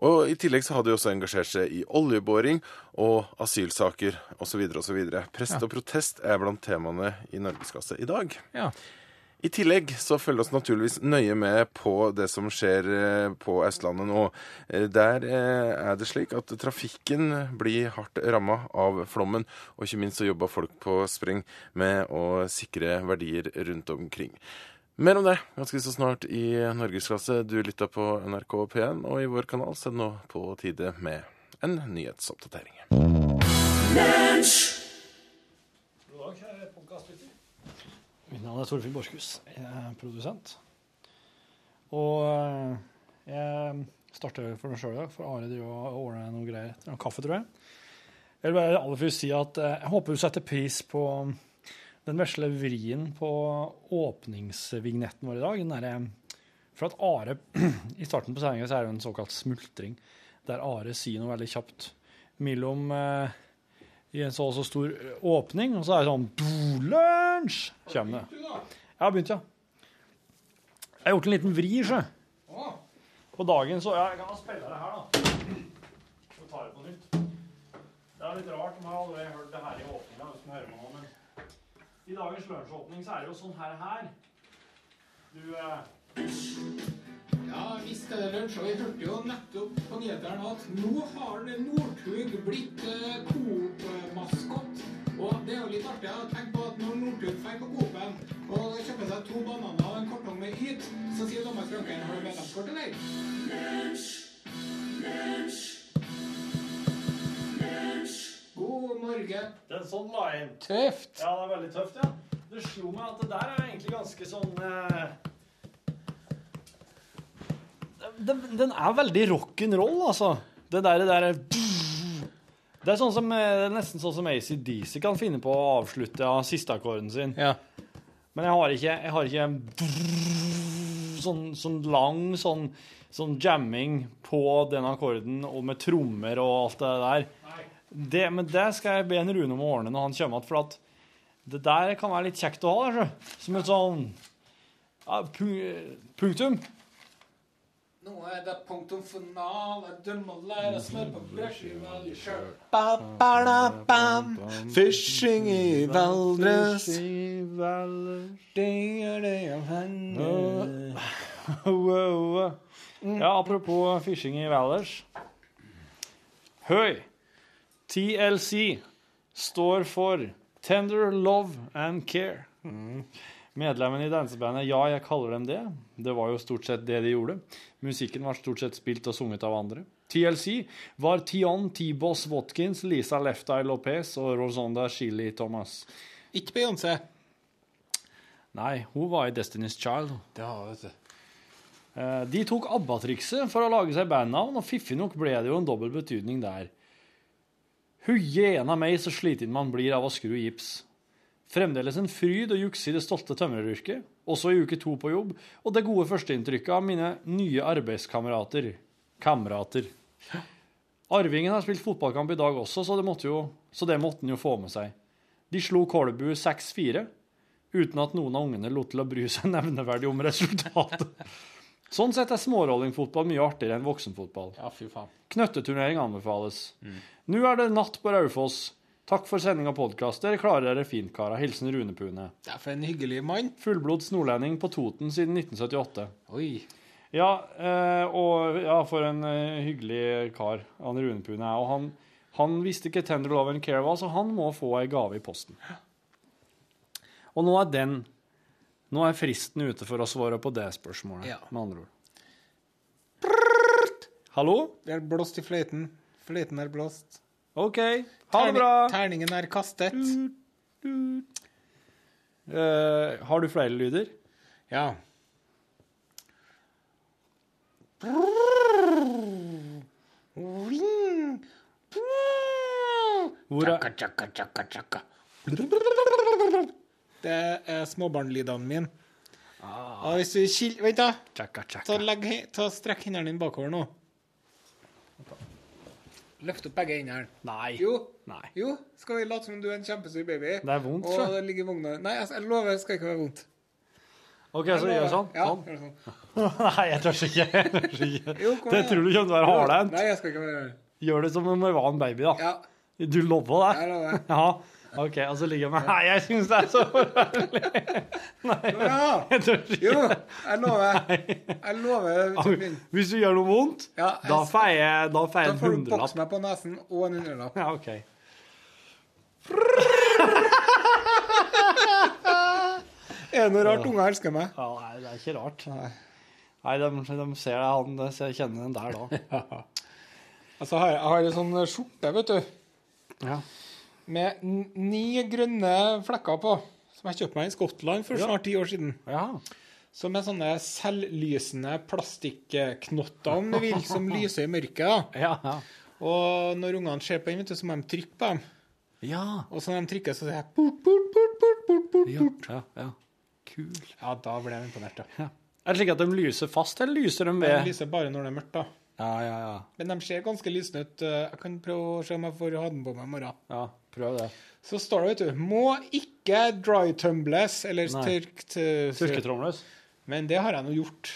Og I tillegg så har de også engasjert seg i oljeboring og asylsaker osv. osv. Prest og protest er blant temaene i Norgeskasse i dag. Ja. I tillegg så følger oss naturligvis nøye med på det som skjer eh, på Østlandet nå. Eh, Der eh, er det slik at trafikken blir hardt ramma av flommen, og ikke minst så jobber folk på spreng med å sikre verdier rundt omkring. Mer om det ganske så snart i Norgesklasse. Du lytter på NRK P1, og i vår kanal så er det nå på tide med en nyhetsoppdatering. Mitt navn er Torfinn Borchhus. Produsent. Og eh, jeg starter for meg sjøl i dag, for Are driver og ordner noe greier. Noe kaffe, tror jeg. Jeg vil bare aller først si at eh, jeg håper du setter pris på den vesle vrien på åpningsvignetten vår i dag. Den der, for at Are I starten på sendinga er det en såkalt smultring, der Are sier noe veldig kjapt mellom eh, i en så og så stor eh, åpning, og så er det sånn Lunsj! Kommer det. Jeg har begynt, ja. Jeg har gjort en liten vri, sjø. På dagen så Ja, jeg kan spille det her, da. Så tar jeg på nytt. Det er litt rart, man har aldri hørt det her i åpninga, hvis man hører meg noe, men i dagens lunsjåpning så er det jo sånn her her. Du eh, Ja, visst er det lunsj, og vi hørte jo nettopp på nyhetene at nå har Northug blitt eh, Coop-maskot. Og det er jo litt artig å tenke på at når Northug drar på Coop-en og kjøper seg to bananer og en kartong med Yt, så sier Thomas Franken har du medlemskort, eller? God morgen. Den sånn la inn. Tøft. Ja, det er veldig tøft, ja. Det slo meg at det der er egentlig ganske sånn eh, den, den er veldig rock'n'roll, altså. Det der, det der Det er sånn som, eh, det er nesten sånn som ACDC kan finne på å avslutte av sisteakkorden sin. Ja. Men jeg har ikke, jeg har ikke sånn, sånn lang sånn, sånn jamming på den akkorden og med trommer og alt det der. Det, men det skal jeg be en Rune om å ordne når han kommer igjen, for at det der kan være litt kjekt å ha. der. Som et sånn ja, punktum. Nå er det punktum finale, du må lære smør på brødskiva di sjøl. Fishing i Valdres. Wow. Ja, apropos fishing i Valdres. Høy. TLC står for Tender Love and Care. Medlemmen i dansebandet Ja, jeg kaller dem det. Det var jo stort sett det de gjorde. Musikken var stort sett spilt og sunget av andre. TLC var Tion T-Boss Watkins, Lisa Left Eye Lopez og Rosonda Chili Thomas. Ikke Beyoncé. Nei, hun var i Destiny's Child. Det har vet du. Eh, De tok ABBA-trikset for å lage seg bandnavn, og fiffig nok ble det jo en dobbel betydning der. Hujena meg så sliten man blir av å skru gips. Fremdeles en fryd å jukse i det stolte tømreryrket, også i uke to på jobb, og det gode førsteinntrykket av mine nye arbeidskamerater. Kamerater. Arvingen har spilt fotballkamp i dag også, så det måtte, jo, så det måtte han jo få med seg. De slo Kolbu 6-4, uten at noen av ungene lot til å bry seg nevneverdig om resultatet. Sånn sett er smårollingfotball mye artigere enn voksenfotball. Ja, fy faen. Knøtteturnering anbefales. Nå er det natt på Raufoss. Takk for sending av podkast. Dere klarer dere fint, karer. Hilsen Rune Pune. Det er for en hyggelig mann. Fullblods nordlending på Toten siden 1978. Oi. Ja, eh, og ja, for en eh, hyggelig kar han Rune Pune er. Og han, han visste ikke Tender Love and Care var, så han må få ei gave i posten. Og nå er den Nå er fristen ute for å svare på det spørsmålet, Ja. med andre ord. Hallo? Vi er blåst i fløyten. Fløyten er blåst. OK. Ha det bra. Terningen er kastet. Eh, har du flere lyder? Ja. Hvor er. Det er småbarnlydene mine. Og hvis du kil... Vent, da. Ta, legg, ta Strekk hendene dine bakover nå. Løft opp begge hendene. Nei. Jo. Nei. Jo, skal vi late som du er en kjempestor baby? Det er vondt, Og det ligger vogna. Nei, altså, jeg lover, det skal ikke være vondt. OK, så gjør sånn? Ja, sånn. gjør sånn. Nei, jeg tør ikke. Jeg tør ikke. Jo, kom Det tror du kommer til å være hardhendt. Gjør det som om du var en baby, da. Ja, Du lover det? jeg lover. Ja. OK, og så ligger jeg med Nei, jeg syns det er så forferdelig. Nei, Ja. jeg tør ikke. Jo, jeg lover. Jeg lover. Hvis du gjør noe vondt, Ja, jeg- da feier jeg, da får jeg Da får du hundrelapp. bokse meg på nesen og en hundrelapp. Ja, OK. Er det noe rart unger elsker meg? Ja, nei, det er ikke rart. Nei, de, de ser han de ser, kjenner den der da. Altså, har jeg, jeg har ei sånn skjorte, vet du, Ja. Med ni grønne flekker på, som jeg kjøpte meg i Skottland for snart ti år siden. ja. Som er sånne selvlysende plastikknotter, om du vil, som lyser i mørket. Ja, ja. Og når ungene ser på den, så må de trykke på dem. Ja. Og så når de trykker, så sier jeg bort, bort, bort, bort, bort, bort. Ja, ja, ja. Kul. Ja, da ble jeg imponert, da. Ja. Er det slik at de lyser fast, eller lyser de De lyser bare når det er mørkt, da. Ja, ja, ja. Men de ser ganske lysende ut. Jeg kan prøve å se om jeg får ha den på meg i morgen. Ja, prøv det. Så står det, vet du, må ikke dry tumbles, eller Nei. tørkt Tørketromles? Men det har jeg nå gjort.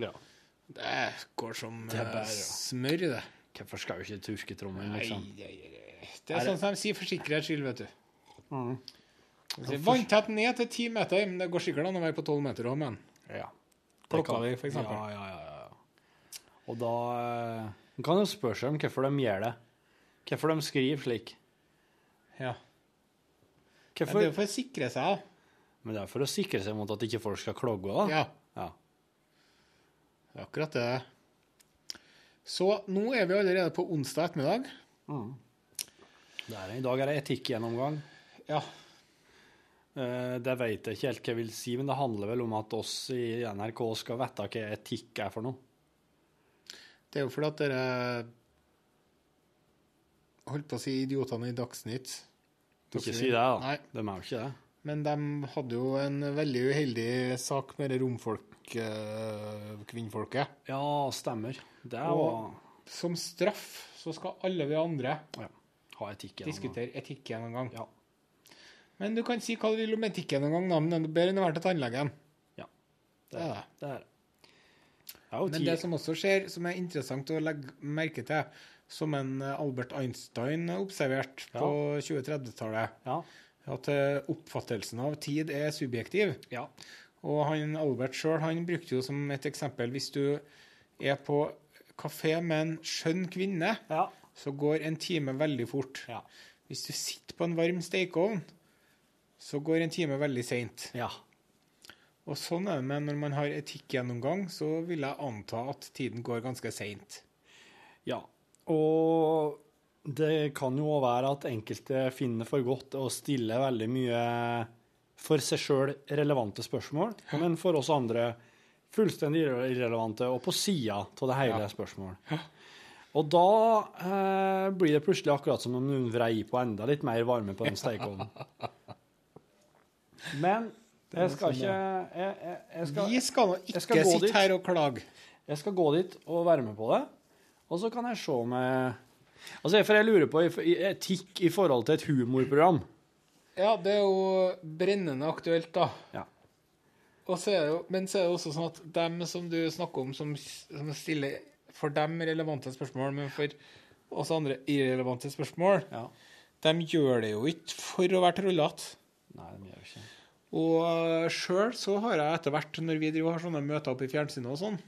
Ja. Det går som Det er bare, ja. smør, det. Hvorfor skal jo ikke tørketrommelen, Nei, liksom? nei, nei. Det er sånn som de sier for sikkerhets skyld, vet du. Mhm. Vanntett ned til ti meter, men det går sikkert an å være på tolv meter òg, men Ja. Klokka kan- di, for eksempel. Ja, ja, ja. ja. Og da eh, Man kan jo spørre seg om hvorfor de gjør det. Hvorfor de skriver slik. Ja. Hvorfor? Men det er jo for å sikre seg. Men det er for å sikre seg mot at ikke folk skal klogge. da. Ja, Ja. det er akkurat det. Så nå er vi allerede på onsdag ettermiddag. Mm. Der, I dag er det etikkgjennomgang. Ja. Eh, Det vet jeg ikke helt hva jeg vil si, men det handler vel om at oss i NRK skal vite hva etikk er for noe. Det er jo fordi at dere holdt på å si idiotene i Dagsnytt. Ikke si det, da. Nei. De er jo ikke det. Men de hadde jo en veldig uheldig sak med det romfolk, eh, kvinnfolket. Ja, stemmer. Det var Og- Som straff så skal alle vi andre ja, ha etikk gjennomgang. diskutere etikken en gang. Ja. Men du kan si hva du vil om etikken en gang, da, men det er bedre enn å være til tannlegen. Ja. Det er det. Det er det. Er Men det som også skjer, som er interessant å legge merke til, som en eh, Albert Einstein observerte Ja. på 2030-tallet, Ja. at eh, oppfattelsen av tid er subjektiv. Ja. Og han Albert sjøl brukte jo som et eksempel Hvis du er på kafé med en skjønn kvinne, Ja. så går en time veldig fort. Ja. Hvis du sitter på en varm stekeovn, så går en time veldig seint. ja. Og sånn er det med når man har etikkgjennomgang, så vil jeg anta at tiden går ganske seint. Ja, og det kan jo være at enkelte finner for godt å stille veldig mye for seg sjøl relevante spørsmål, men for oss andre fullstendig irrelevante og på sida av det hele Ja. spørsmålet. Og da eh, blir det plutselig akkurat som om noen vrei på enda litt mer varme på den stekeovnen. Men jeg skal ikke jeg, jeg, jeg skal, Vi skal nå ikke sitte dit. her og klage. Jeg skal gå dit og være med på det, og så kan jeg se jeg Altså, for jeg lurer på etikk i forhold til et humorprogram. Ja, det er jo brennende aktuelt, da. Ja. Og så jo, men så er det også sånn at dem som du snakker om, som, som stiller for dem relevante spørsmål, men for oss andre irrelevante spørsmål, Ja. de gjør det jo ikke for å være trollete. Nei, de gjør ikke Og sjøl så har jeg etter hvert, når vi driver har sånne møter oppe i fjernsynet og sånn,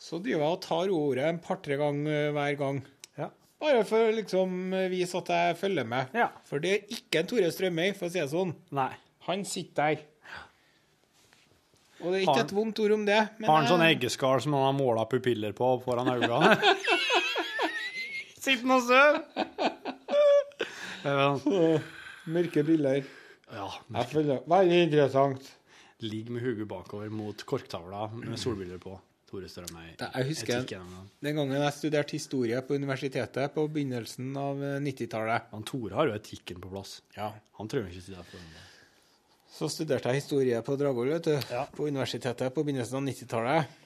så driver jeg og tar ordet en par-tre ganger hver gang. Ja. Bare for å liksom vise at jeg følger med. Ja. For det er ikke en Tore Strømøy, for å si det sånn. Nei. Han sitter der. Og det er ikke han- et vondt ord om det. Men Har han sånn eggeskall som han har måla pupiller på foran øynene? Sitter han og sover? Mørke briller. ja. Føler Veldig interessant. Ligg med hodet bakover mot korktavla med solbriller på. Tore Strømøy. Jeg husker den gangen jeg studerte historie på universitetet på begynnelsen av 90-tallet. Tore har jo etikken på plass. Ja. Han trenger ikke si det for. Så studerte jeg historie på Dragvoll. Ja. På universitetet på begynnelsen av 90-tallet.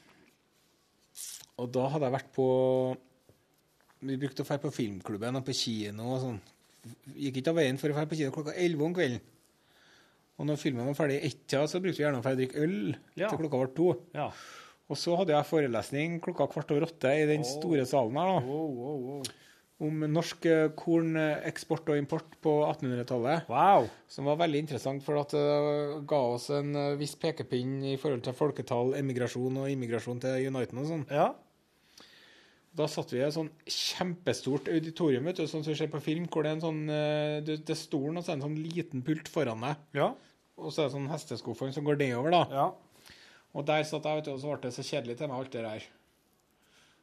Og da hadde jeg vært på Vi brukte å dra på filmklubben og på kino og sånn. Gikk ikke av veien for å dra på kino klokka 11 om kvelden. Og når filmen var ferdig i ett-tida, så brukte vi gjerne å dra og drikke øl Ja. til klokka var to. Ja. Og så hadde jeg forelesning klokka kvart over åtte i den store salen her, da. Wow, wow, wow. Om norsk eh, korneksport og import på 1800-tallet. wow. Som var veldig interessant, for at det ga oss en eh, viss pekepinn i forhold til folketall, emigrasjon og immigrasjon til Uniten og sånn. Ja. Da satt vi i et sånn kjempestort auditorium, vet du, sånn som vi ser på film, hvor det er en sånn eh, Det det er stolen, og så er det en sånn liten pult foran deg. Ja. Og så er det sånn hesteskoform som går nedover, da. Ja. Og der satt jeg, vet du, og så ble det så kjedelig til meg, alt det der.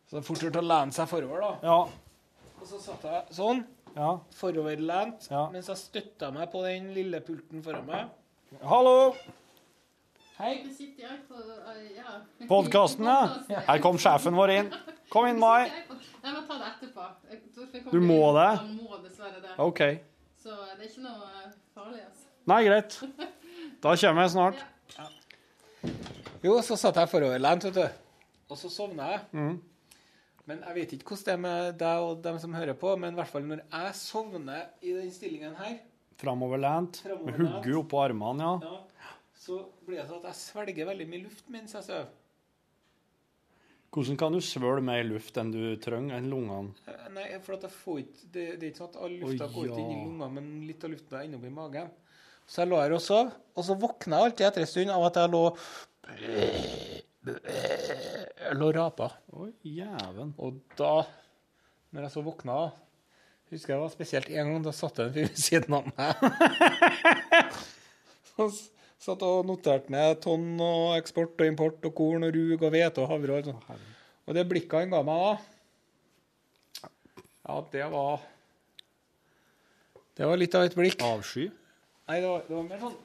Så det er fort gjort å lene seg forover, da. Ja. Og så satt jeg sånn, ja. foroverlent, Ja. mens jeg støtta meg på den lille pulten foran meg. Hallo! Hei. Eh, ja. Podkasten, ja. Her kom sjefen vår inn. Kom inn, Mai. Jeg må ta det etterpå. Du må det? Jeg må dessverre det. OK. Så det er ikke noe eh, farlig, altså. Nei, greit. Da kommer jeg snart. Jo, så satt jeg foroverlent, vet du. Og så sovna jeg. Mm. Men jeg vet ikke hvordan det er med deg og dem som hører på, men i hvert fall når jeg sovner i den stillingen her, Framoverlent. Med hodet oppå armene, ja. ja, så blir det sånn at jeg svelger veldig mye luft mens jeg sover. Hvordan kan du svølge mer luft enn du trenger enn lungene? Eh, Nei, for at jeg får ikke Det, det er ikke sånn at all lufta Å, går ja. inn i lungene, men litt av lufta er opp i magen. Så jeg lå her og sov, og så våkna jeg alltid etter en stund av at jeg lå lå rapa. Oi, jæven. Og da, når jeg så våkna, husker jeg var spesielt en gang, da satt det en fyr ved siden av meg. Han satt og noterte ned tonn og eksport og import og korn og rug og hvete og havre og sånn. Og det blikket han ga meg da, ja, det var Det var litt av et blikk. Avsky? Nei, det var, det var mer sånn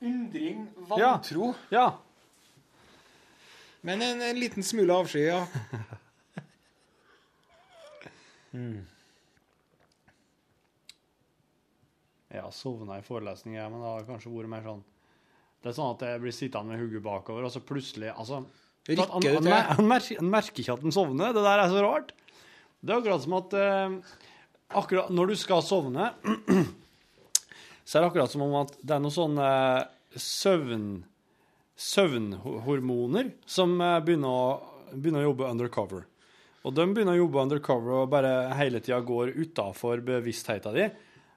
undring, vantro. Ja. ja. Men en, en liten smule avsky, ja. Jeg har sovna i forelesninger, men det har kanskje vært mer sånn Det er sånn at jeg blir sittende med hodet bakover, og så plutselig altså, Rikker du til? han, merker, han merker ikke at han sovner. Det der er så rart. Det er akkurat som at eh, akkurat Når du skal sovne, så er det akkurat som om at det er noen sånn eh, søvn søvnhormoner som eh, begynner å, begynner å jobbe undercover. Og de begynner å jobbe undercover og bare hele tida går utafor bevisstheten din.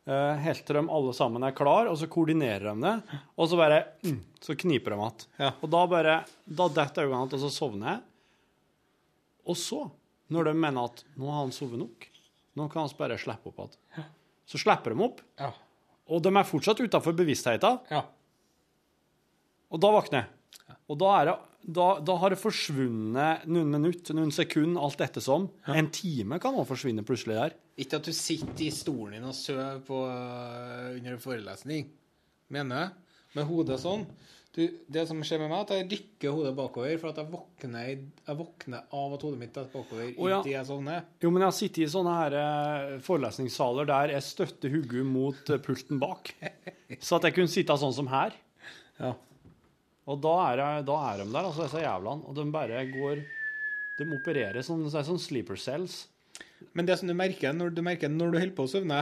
eh, helt til de alle sammen er klar, og så koordinerer de det. Og så bare mm, så kniper de igjen. Ja. Og da bare Da detter øynene igjen, og så sovner jeg. Og så, når de mener at nå har han sovet nok, nå kan han bare slippe opp igjen, så slipper de opp. Ja. Og de er fortsatt utafor bevisstheten. ja. Og da våkner jeg. Og da, er det, da, da har det forsvunnet noen minutter, noen sekunder, alt ettersom. En time kan også forsvinne plutselig der. Ikke at du sitter i stolen din og sover øh, under en forelesning, mener jeg. Med hodet sånn. Du, det som skjer med meg, er at jeg rykker hodet bakover, for at jeg våkner, jeg våkner av at hodet mitt er bakover oh, ja. inntil jeg sovner. Jo, men jeg har sittet i sånne her eh, forelesningssaler der jeg støtter hodet mot eh, pulten bak. Så at jeg kunne sitte sånn som her. Ja. Og da er, jeg, da er de der, altså, disse jævlene. Og de bare går De opererer sånn, så sånn sleeper cells. Men det som du merker når du, merker når du holder på å sovne,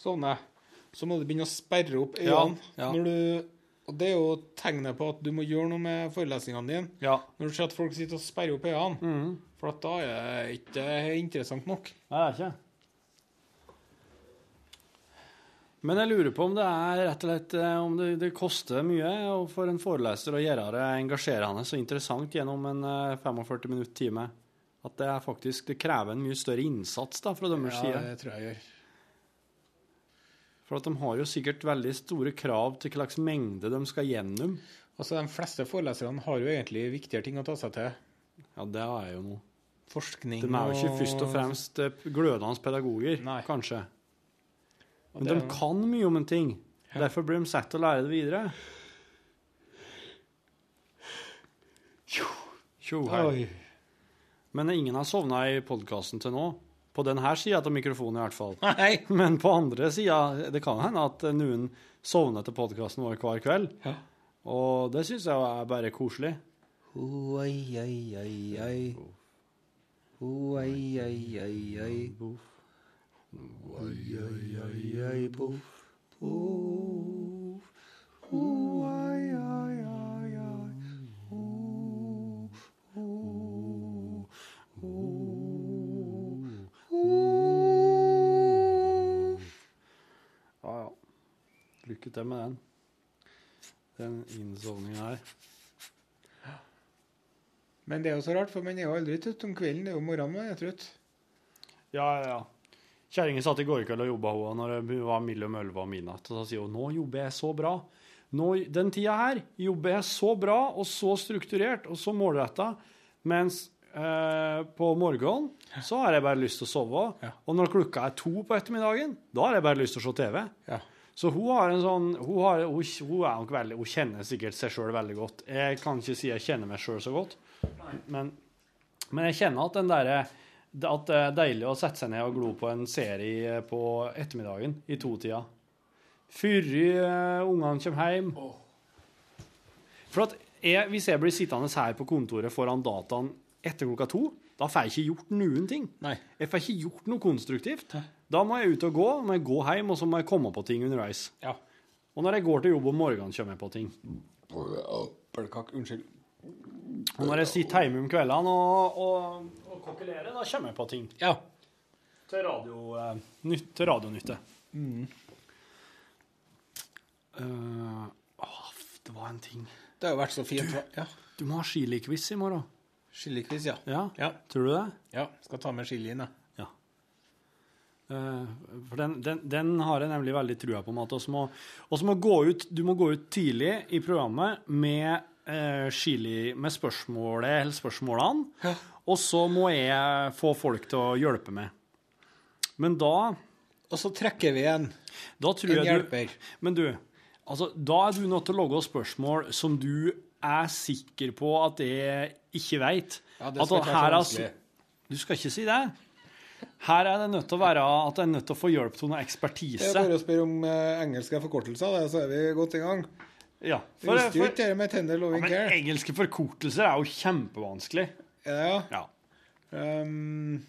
sovne, så må du begynne å sperre opp Ja, øynene. ja. Når du, og det er jo tegnet på at du må gjøre noe med forelesningene dine. Ja. Når du ser at folk sitter og sperrer opp øynene. For at da er det ikke interessant nok. Nei, det er ikke Men jeg lurer på om det er rett og slett eh, om det, det koster mye for en foreleser å gjøre det engasjerende og interessant gjennom en eh, 45 minutt time. At det er faktisk det krever en mye større innsats da, fra deres Ja, side. det tror jeg gjør. For at de har jo sikkert veldig store krav til hva slags mengde de skal gjennom. Altså, De fleste foreleserne har jo egentlig viktigere ting å ta seg til. Ja, det er jo noe. Forskning og De er jo ikke først og fremst eh, glødende pedagoger, Nei. kanskje. Men det- de kan mye om en ting. Derfor blir de satt til å lære det videre. Tjo, hei. Men ingen har sovna i podkasten til nå. På denne sida av mikrofonen, i hvert fall. Nei. Men på andre sida Det kan hende at noen sovner til podkasten vår hver kveld. Ja. Og det syns jeg er bare koselig. Oi, oi, oi, oi. Oi, oi, oi, oi. Oi, oi, oi, oi, boff. Boff. Oi, oi, oi, oi. Oh, oh, oh, oh. Ja, ja. Lykke til med den. Den innsovninga her. Men det er jo så rart, for man er jo aldri trøtt om kvelden. Det er jo morgenen man er trøtt. Ja, ja, ja. Kjerringa satt i går kveld og jobba hun, når det var mellom elleve og midnatt. Og så sier hun nå jobber jeg så bra. Nå, den tida her jobber jeg så bra og så strukturert og så målretta. Mens eh, på morgenen så har jeg bare lyst til å sove. Ja. Og når klokka er to på ettermiddagen, da har jeg bare lyst til å se TV. Ja. Så hun har en sånn Hun, har, hun, hun er nok veldig Hun kjenner sikkert seg sjøl veldig godt. Jeg kan ikke si jeg kjenner meg sjøl så godt, men, men jeg kjenner at den derre at det er deilig å sette seg ned og glo på en serie på ettermiddagen i totida. Før uh, ungene kommer hjem. For at jeg, hvis jeg blir sittende her på kontoret foran dataen etter klokka to, da får jeg ikke gjort noen ting. Nei. Jeg får ikke gjort noe konstruktivt. Da må jeg ut og gå, må jeg gå hjem, og så må jeg komme på ting underveis. Ja. Og når jeg går til jobb om morgenen, kommer jeg på ting. Pølkakk, unnskyld. Og når jeg sitter hjemme om kveldene og, og, og kokkelerer, da kommer jeg på ting. Ja. Til, radio, eh, nytt, til radionytte. Mm. Uh, oh, det var en ting. Det har jo vært så fint. Du, Ja. Du må ha chili-quiz i morgen. Chilikviss, ja. Ja, Ja. tror du det? ja. Skal ta med chilien, da. Ja. Eh, for den, den, den har jeg nemlig veldig trua på. Og så må, oss må gå ut, du må gå ut tidlig i programmet med eh, chili med spørsmålet eller spørsmålene. Og så må jeg få folk til å hjelpe meg. Men da Og så trekker vi en. Da En jeg du, hjelper. men du, altså, da er du nødt til å logge spørsmål som du er sikker på at jeg ikke veit. Ja, det skal ikke være så vanskelig. Du skal ikke si det. Her er det nødt til å være at det er nødt til å få hjelp til noe Det ekspertise. er bare å spørre om eh, engelske forkortelser, så er vi godt i gang. Ja, for, for, ikke det med tender ja, men care. engelske forkortelser er jo kjempevanskelig. Det, ja? Ja. Um,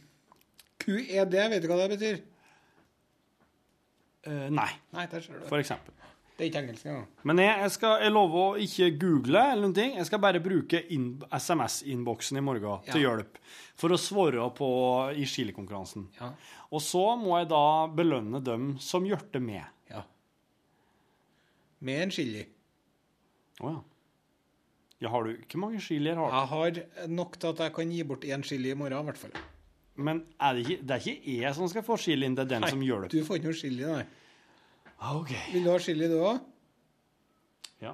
QED, vet du hva det betyr? Uh, nei, Nei, for eksempel. Det er ikke engelsk engang. Men jeg, jeg, skal, jeg lover å ikke google eller noen ting. Jeg skal bare bruke SMS-innboksen i morgen til hjelp for å svare på i chilikonkurransen. Ja. Og så må jeg da belønne dem som hjørte med. ja. Med en chili. Å ja. ja. Har du Hvor mange chilier har du? Jeg har nok til at jeg kan gi bort én chili i morgen, i hvert fall. Men er det, ikke, det er ikke jeg som skal få chilien, det er den som hjelper. Du får ikke noe chili, nei. Ah, OK. Vil du ha chili, du òg? Ja.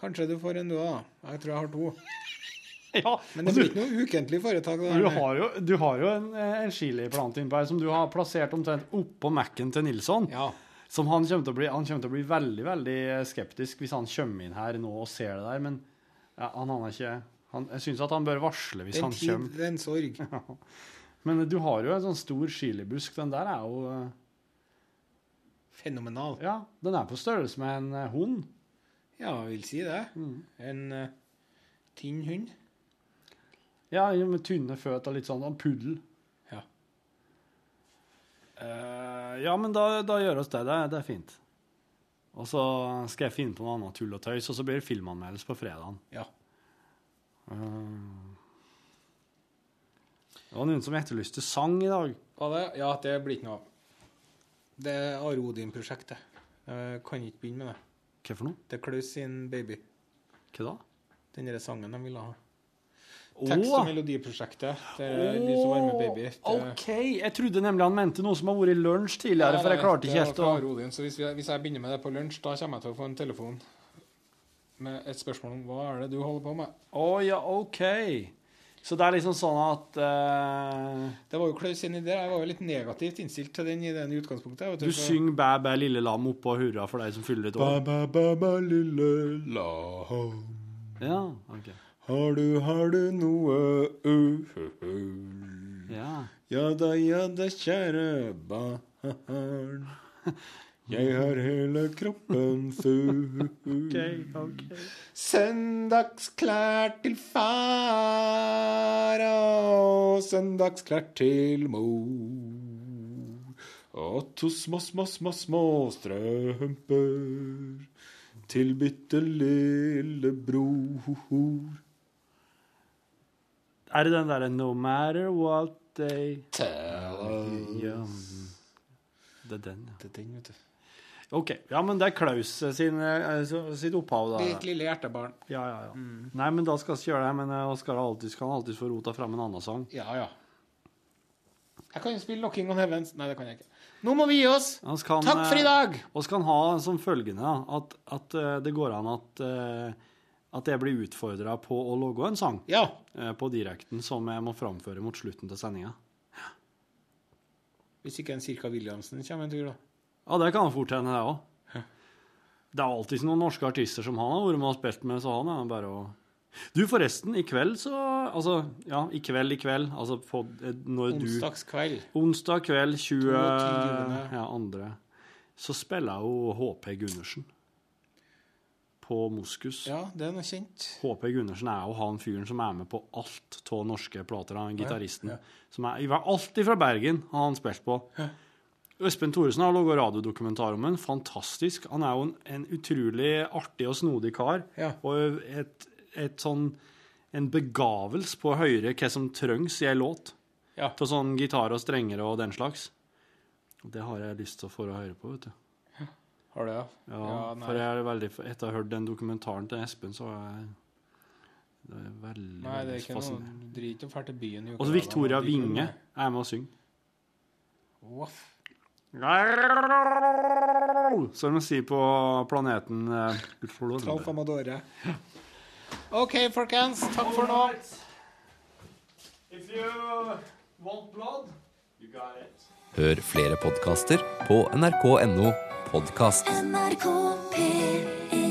Kanskje du får en, du òg. Jeg tror jeg har to. ja. Men det blir ikke noe ukentlig foretak. Du har jo, du har jo en, en chiliplante innpå her som du har plassert omtrent oppå Mac-en til Nilsson. Ja. Som han kommer, bli, han kommer til å bli veldig veldig skeptisk hvis han kommer inn her nå og ser det der. Men ja, han har ikke han, Jeg syns at han bør varsle hvis er han tid, kommer. det er en sorg. Men du har jo en sånn stor chilibusk. Den der er jo eh, Fenomenal. Ja, den er på størrelse med en eh, hund. Ja, jeg vil si det. En uh, tynn hund. Ja, med tynne føtter litt sånn. En puddel. Ja. Uh, ja, men da, da gjør oss det. Det, er- det er fint. Og så skal jeg finne på noe annet tull og tøys, og så blir det filmanmeldelse på fredagen. Ja. Uh, det var noen som etterlyste sang i dag. Var det? Ja, det blir ikke noe av. Det er Are Odin-prosjektet. Jeg kan ikke begynne med det. Hva for noe? Det er Klaus sin baby. Hva da? Den derre sangen de ville ha. Tekst- og melodiprosjektet Oh, Lys og varme baby. Det- OK. Jeg trodde nemlig han mente noe som har vært i lunsj tidligere, for jeg klarte ikke helt å Odin, så hvis, vi, hvis jeg begynner med det på lunsj, da kommer jeg til å få en telefon med et spørsmål om hva er det du holder på med. Å ja, OK. Så det er liksom sånn at uh, Det var jo Klaus sin idé. Jeg var jo litt negativt innstilt til den i i utgangspunktet. Du synger Bæ bæ lille lam oppå hurra for deg som fyller et år. Bæ, bæ, bæ, bæ, lille lam. Ja, ok. Har du, har du noe uhull? Ja. Ja da, ja da, kjære barn. Jeg har hele kroppen full. Søndagsklær til far og søndagsklær til mor. Og to små, små, små, små strømper til bitte lille bror. Er det den derre No matter what they Tell us. Det er den, ja. Det er den, vet du. OK. Ja, men det er Klaus sin, eh, sitt opphav, da. Ditt lille hjertebarn. Ja, ja, ja. Nei, men da skal vi gjøre det. Men Oskar skal alltid, skal alltid få rota frem en annen sang. Ja, ja. Jeg kan jo spille 'Locking on Heavens'. Nei, det kan jeg ikke. Nå må vi gi oss! Skal, Takk for i dag! Og skal han ha som følgende at, at eh, det går an at, eh, at jeg blir utfordra på å logge en sang Ja. eh, på direkten som jeg må framføre mot slutten til sendinga. Hvis ikke en Cirka Williamsen kommer en tur, da. Ja, det kan fort hende, det òg. Det er alltid noen norske artister som han har vært med og spilt med, så han er bare å Du, forresten, i kveld så Altså, ja, i kveld, i kveld. Altså på, eh, når du Onsdagskveld. Onsdag kveld 20 22.. Ja, andre. Så spiller jo HP Gundersen på Moskus. Ja, det er noe kjent. HP Gundersen er jo han fyren som er med på alt av norske plater. Han gitaristen. Som er Alltid fra Bergen har han spilt på. Øspen Thoresen har laga radiodokumentar om ham. Fantastisk. Han er jo en, en utrolig artig og snodig kar. Ja. Og et, et sånn en begavelse på å høre hva som trengs i ei låt. Ja. Til sånn gitar og strenger og den slags. Det har jeg lyst til å få høre på, vet du. Har du, ja? Ja, Ja, for jeg er veldig, etter å ha hørt den dokumentaren til Espen, så er jeg det er veldig, Nei, det er ikke noe drit å dra til byen. Og så Victoria kunne- er med og synger. Voff. Som de sier på planeten Tralf Amadore. OK, folkens. Takk for nå. Hør flere podkaster på nrk.no podkast. NRK P3